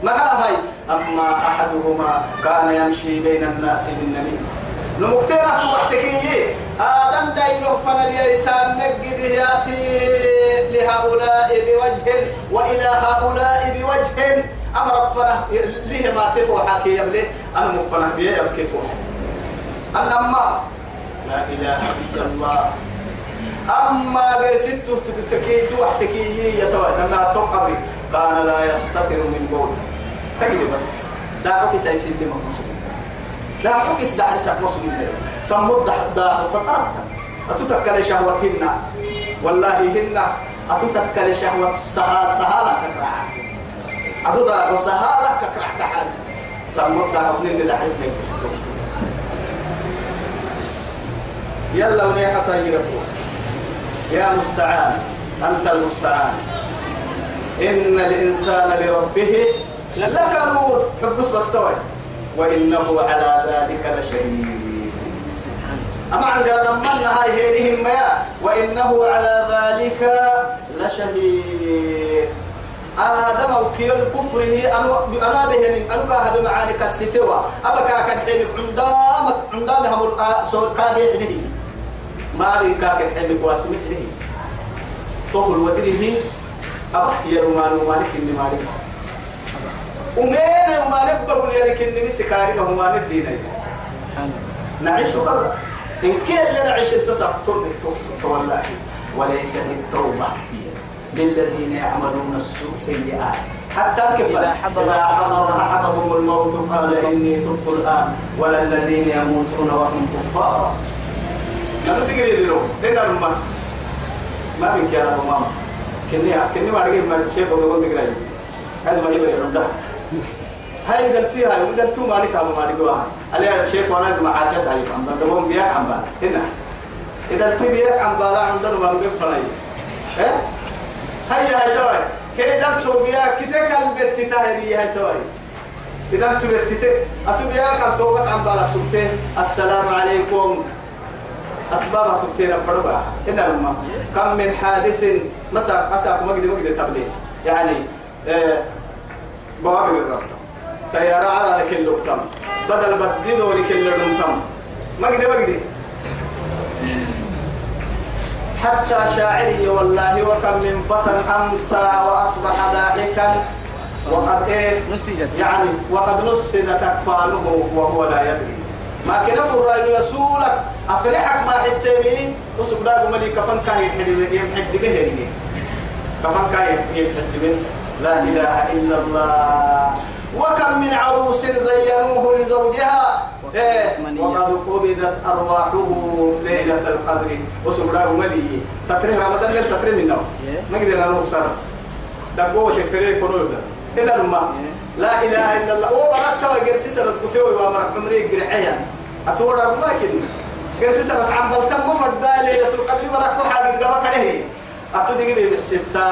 ما هاي؟ أما أحدهما كان يمشي بين الناس بالنميم نمكتنا توحتكي آدم دايلو فناليسان نقد ياتي لهؤلاء بوجه وإلى هؤلاء بوجه. أمر ربنا ليه ما تفو حكي يبلي أنا مفنا بيه يبكي فوح. أما لا إله إلا الله. أما برسلت تكي توحتكي يتوى لما تقبري كان لا يستطر من بول تجد بس دعوك سيسل لما مصر دعوك اسدع لسك مصر سمود دعوك فقربت أتتكل شهوتهن. والله هن أتتكل شهوة سهال سهالة كترعا أدو دا سهالة كترع تحال. سموت سهوتهن اللي حرس لك يلا ونيحة يربو. يا مستعان. أنت المستعان. إن الإنسان لربه لكنود حبس بستوي. وإنه على ذلك لشهيد. أما عن قال من هاي هيرهم ما وإنه على ذلك لشهيد. آدم وكيل كفره أنا أنا بهن أنا كهذا معاني كالستوى. أبكى كان حين عندام عندام هم الصور كابي حنيه ما بين كاك حين قواسم حنيه طول ودره أبا يرمان ومالك إني مالك. ومين وما نبقى يعني كني سكاري وما نبدينا نعيش برا. إن كل نعيش التسقط والله. وليس التوبة للذين يعملون السوء سيئات. حتى كيف إذا حضر إذا حضر أحدهم الموت قال إني تبت الآن. ولا الذين يموتون وهم كفار. ما تقري له. لنا الماء ما بك يا أبو ماما. كني كني ما أرجع ما شيء بقول بقول هذا ما يبغى يرده هاي قلتي هاي قلتو ما لك أبو ما لك عليها شيء وأنا مع عافية هاي عم بدهم بياك عم بال هنا. إذا قلتي بياك عم بالا عندنا ما نقول فناي إيه؟ هاي هاي توي. كي قلتو بياك كده قلب تتاهري هاي توي. إذا أنتم بتتك أتبياك التوبة عم بالك سبته السلام عليكم. أسباب تبتين البربع إن لما كم من حادث مسا مسا مجد مجد تبلي يعني آه بوابل الربط تيارة على لك اللقطم بدل بديدو لك اللقطم مجد مجد حتى شاعري والله وكم من فتى أمسى وأصبح ضاحكا. وقد إيه؟ يعني وقد نصفد أكفانه وهو لا يدري. ما كنا فرائن يسولك. أفرحك ما حسيبي وسوق داغو ملي كفن كاي حدي يمحد بهرني كفن كاي يمحد لا إله إلا الله. وكم من عروس زينوه لزوجها. إيه. وقد قبضت أرواحه ليلة القدر. داغو ملي تكريم رمضان ليل تكريم النوم ما قدرنا نوصل دقوة شفريك ونور ده هنا لما لا إله إلا الله. هو بركت وجرسي سنة كفيه وامر عمري جرعيا أتورا ما كده. جرسي سنة عم بلتم مفرد ليلة القدر. بركت حاجة جابك عليه أتدي لي بحسبتا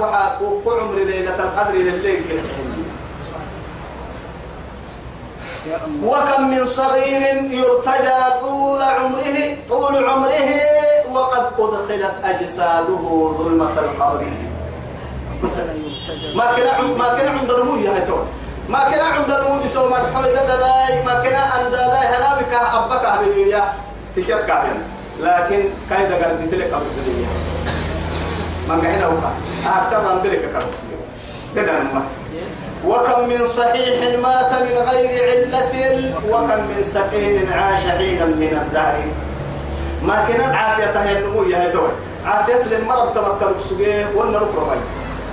وحا وعمر ليلة القدر لليل يا الله وكم من صغير يرتجى طول عمره طول عمره وقد أدخلت أجساده ظلمة القبر. ما كنا ما كنا عند رموي هاي تو ما كنا عند رموي سو ما حول ما كنا عند دلاي هلا بك أبك هبيبيا تكيت كابين لكن كايدا قرد تلك أبو دليا ما معنا وقع أحسن من ذلك كرسي كده وكم من صحيح مات من غير علة وكم من سقيم عاش حينا من الدهر. ما كان عافية هي النمو يا توي عافية للمرض تمكن بسجيه ولا ركرمي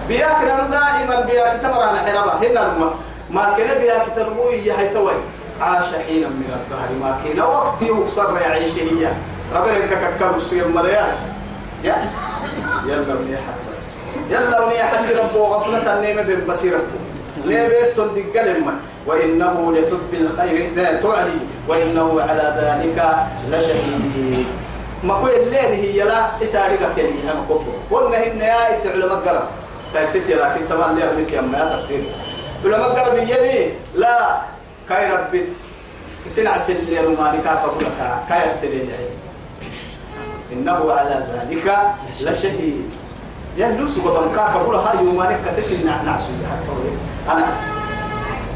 بياك نرو دائما بياك تمر على حربة هنا ما كان بياك تنمو يا توي. عاش حينا من الدهر. ما كان وقت يكسر يعيش هي. ربنا كككب بسجيه مريان يا يلا ونيحة بس. يلا ونيحة ربو غفلة النيمة بمسيرته ليه بيتون دقل وإنه لحب الخير لا تعلي وإنه على ذلك لشهيد. ما كل الليل هي لا إسارقة هم كوكو. قلنا هن يا إنت علماء قرب. تأسيت لكن تمام لي أغلق يا ما تفسير. علماء قرب يلي لا. كاي ربي سنع سلي رماني كاكا كاي السلي إنه على ذلك لشهيد. يلوس بدن كاكا بولا هاي يومانك كتسن نعسو أنا أس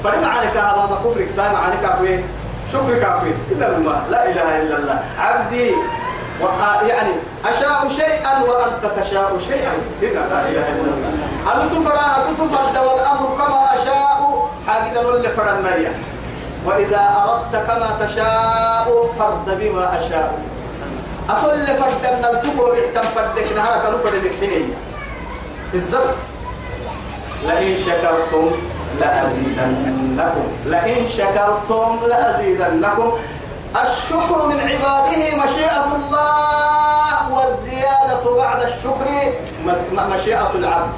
فرد عليك هذا ما كفرك سامع عليك أبوي شكرك أبوي إلا الله. لا إله إلا الله. عبدي وقا يعني أشاء شيئا وأنت تشاء شيئا. إلا لا إله إلا الله. أنت فرا أنت فرد والأمر كما أشاء. حاجدا ولا فرنا وإذا أردت كما تشاء فرد بما أشاء. أطل فرد نلتقو بحتم فردك نهارك نفرد حنية بالضبط. لئن شكرتم لأزيدنكم. لئن شكرتم لأزيدنكم. الشكر من عباده مشيئة الله والزيادة بعد الشكر مشيئة العبد.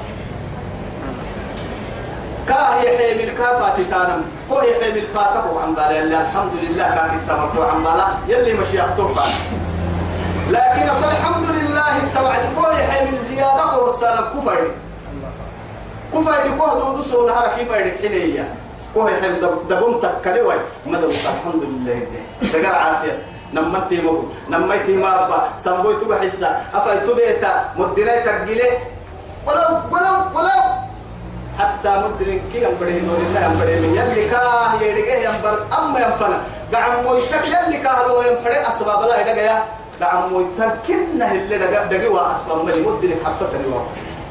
كاهي حيم الكافة تتانم هو يحيم الفاتح وعن بالا يلي الحمد لله كان التمك وعن بالا يلي مشيئته فاتح لكن الحمد لله التوعد كل يحيم الزيادة والسلام كفر كفر كوه دو دسو نهار كيف يدك حنية كوه يحيم دبون تكاليوي ما دو الحمد لله. دقر عافية. نمتي مو نمتي ما أبا سنبوي تبع حسا. أفاي تبيتا مدينة تقلي ولو ولو ولو. حتى مدرن كي ينبره دون الله ينبره من يلي كاه يدقه ينبر. أما ينفنا. قعم مويتك يلي كاه لو ينفره أسباب لا يدقه مويتك كنه اللي دقه دقه وأسباب ملي مدرن حتى تنواه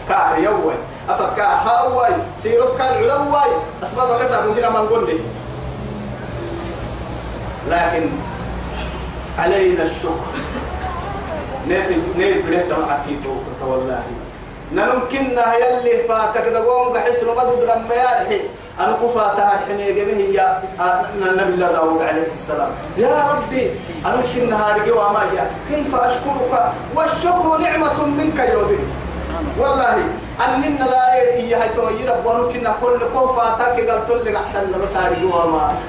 كاه يوي أفكا هاوي سيرت كان علوي أسباب كسر هنا ما نقول لكن علينا الشكر. نيت نيت بنيت معكيتو والله نمكننا يلي فاتك دقوم بحس ما تدرم ما يرحي. أنا كفاتها الحمية به هي النبي الله داود عليه السلام. يا ربي أنا كنا هذه وما كيف أشكرك؟ والشكر نعمة منك يا ودي والله أننا لا إيه هاي توير ربنا كنا كل كوفا تاكي قال تلقى أحسن بس هذه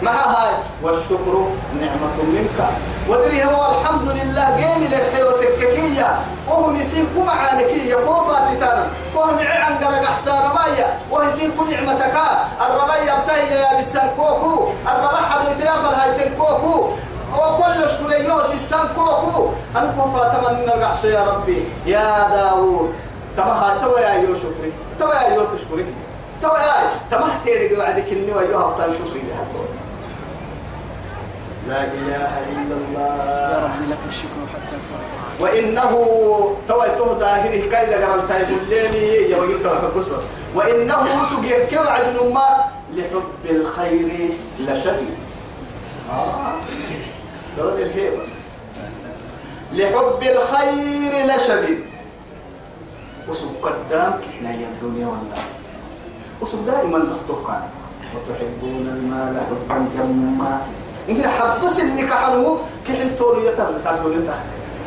ما هاي؟ والشكر نعمة منك. ودري هو الحمد لله جيم للحيوة الككية وهو يصير كم عانكية كوفا تتانا كوه معي عن قلق أحسان مايا وهو يصير كل نعمتك. الربايا بتايا يا بسان كوكو. الربا حدو يتيافل هاي كوكو. وكل شكر يوسي السان كوكو. أنا كوفا تمنى القحش يا ربي. يا داوود. تما توا يا يو شكري توا يا يو تشكري توا يا تما تيري وعدك إني ويو هبطان شكري لا إله إلا يا الله. رب لك الشكر حتى ترضى وإنه توي تو ظاهره كيد قرن تايب الليمي يوجد توقف وإنه سجيك كوعد نما لحب الخير لشديد آه. دور الهي بس لحب الخير لشديد وسب قدامك إحنا يا الدنيا والله وسب دائما مستوقع وتحبون المال حبا جما. إن حدث إنك عنه كحل تولي يتبقى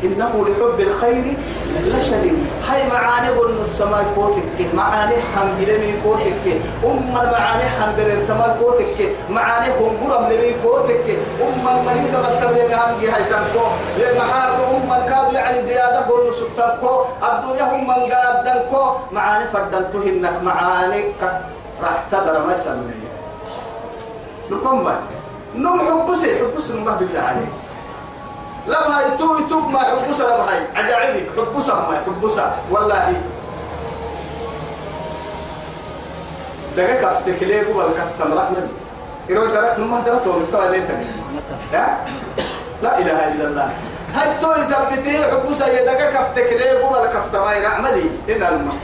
إنه لحب الخير لشديد هاي معاني قلنا السماء كوتك معاني هم بلمي كوتك أم المعاني هم برتما كوتك معاني قرم لمي كوتك أم المريض قد لمي هم جي هاي تنكو. لمحاك أم الكاد يعني زيادة قلنا سبتنكو الدنيا هم من قادنكو معاني فردنتهنك معاني راح تدر ما يسمى نقوم نم حبسي. حبسي نمه بالله عليك. لا هاي تو يتوب ما حبسها لا هاي عجائبك حبسها ما حبسها والله. دقا كفتك ليه قبل كفتم رحمة إروي درك نمه درك ومفتوى ليه لا إله إلا الله. هاي تو يثبتي حبسها يدقا كفتك ليه قبل كفتم هاي رعملي إن الماء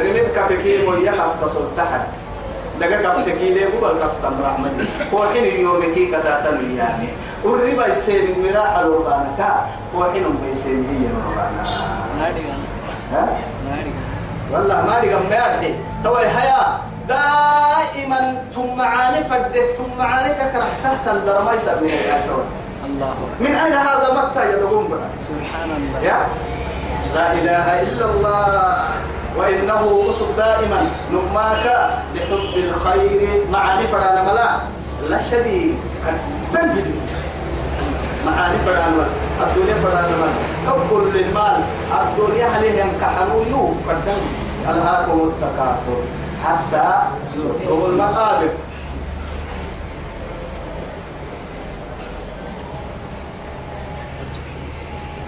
رميت كفتك ويا كفت سلطحن دقا كفتك ليه قبل كفتم رحمة فوحين يومكي كتاتن يعني. والربا يسير مراح الوربانك فوحين بيسير هي الوربانا نادي ها؟ والله ما دي قم يارحي توي حياة دائما ثم معاني فدف ثم معاني كرح تحت الدر ما يسمي يا الله. من أين هذا مكة يدقون بها سبحان الله. يا لا إله إلا الله. وإنه أصب دائما. نماك لحب الخير معاني فرانا ملا. لا شديد. تنجد. معاني فرانا ملا الدنيا ملا حب للمال. الدنيا عليه ينكحنوا يو؟ فردن ألهاكم التكاثر. حتى زرتم المقابر.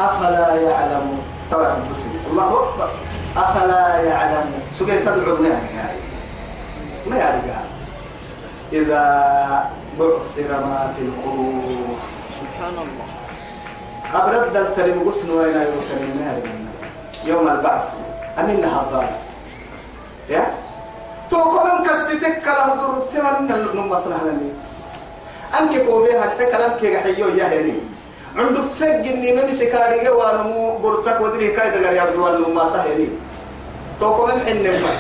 أفلا يعلم. طبعا مسلم الله أكبر. أفلا يعلم. سجل تدعو يعني ما يعرف. إذا بعثر ما في القلوب. سبحان الله. أبرد الترم غسن وين يوتر يوم البعث. أمين هذا يا؟ تو كلام كسيتك كلام در ثمن نمصلح لني. أنك هالحكي كلام كي حيو يا هني. عنده فق إني ما مسكاري وأنا مو برتك ودري كاي دقر يا بدوان نما سهلي تو كلام حن ما.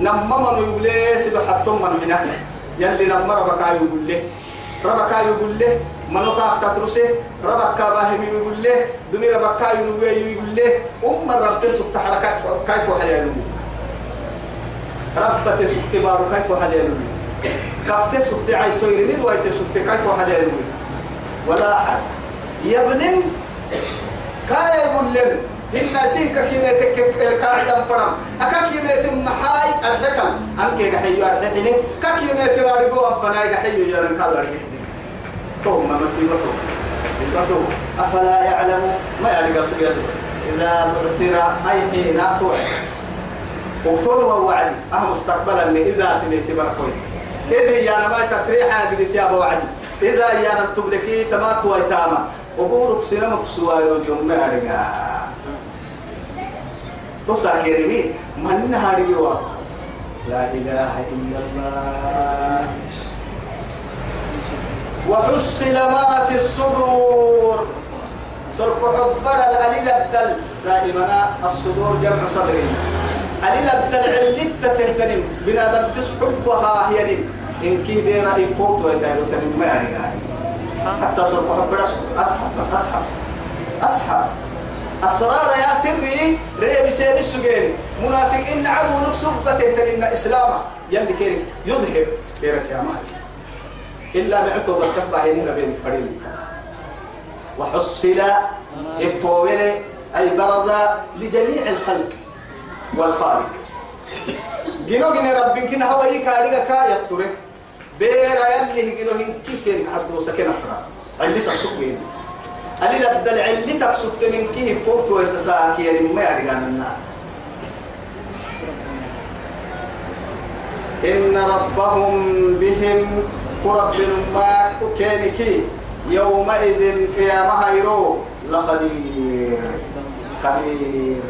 نما من يقول سيدو حتى من هنا يلي نما ربك يقول له ربك يقول له منو كاف تترسه ربك باهم يقول له دمي ربك يقول له أم ربك سبت حركة كيف حليل ربك سبت بارو كيف حليل كفت سبت عيسو يرمي وايت سبت كيف حليل ولا أحد يبنم كاي يقول لهم إن سيك كينة القاعدة فرم أكا كينة محاي الحكم أنك حيو الحكم ككينة تراربو أفناي حيو جارن كادو ثم مصيبته مصيبته أفلا يعلم ما يعرف سجده إذا بثر أي حين توعد وقتل أه مستقبلا إذا تنيت بركوي إذا يا ما تتريح قد يا وعدي إذا يا نتبلكي تمات ويتاما وبورك سيرمك سوايرو اليوم ما توسع كريمي. من هاري لا إله إلا الله. وحصل ما في الصدور. سرق حبر الأليل الدل. دائما الصدور جمع صدر. أليل الدل علت تهتنم بنادم تسحبها هي إن كي بينا يفوت ويدايرو تنم. ما يعني حتى سرق حبر أسحب بس أسحب. أسحب. أسرار يا سري. ري بسير السجين. منافق إن عبو نكسب قتلتن إسلاما. يلي كيرك يظهر كيرك يا مالك إلا معتو بالكفة هي بين فريق وحصل إفوين أي برز لجميع الخلق والخالق جنو جن ربك كنا هو يكاريك كا يستره بيرا يلي جنو هنكي كيرك عدو سكن أسرار علي سكوين علي لدل علي تكسبت من كيه فوت ويتساكير ما يعرقان النار. إن ربهم بهم قرب ما كينكي يومئذ قيامة هيرو لخبير. خبير.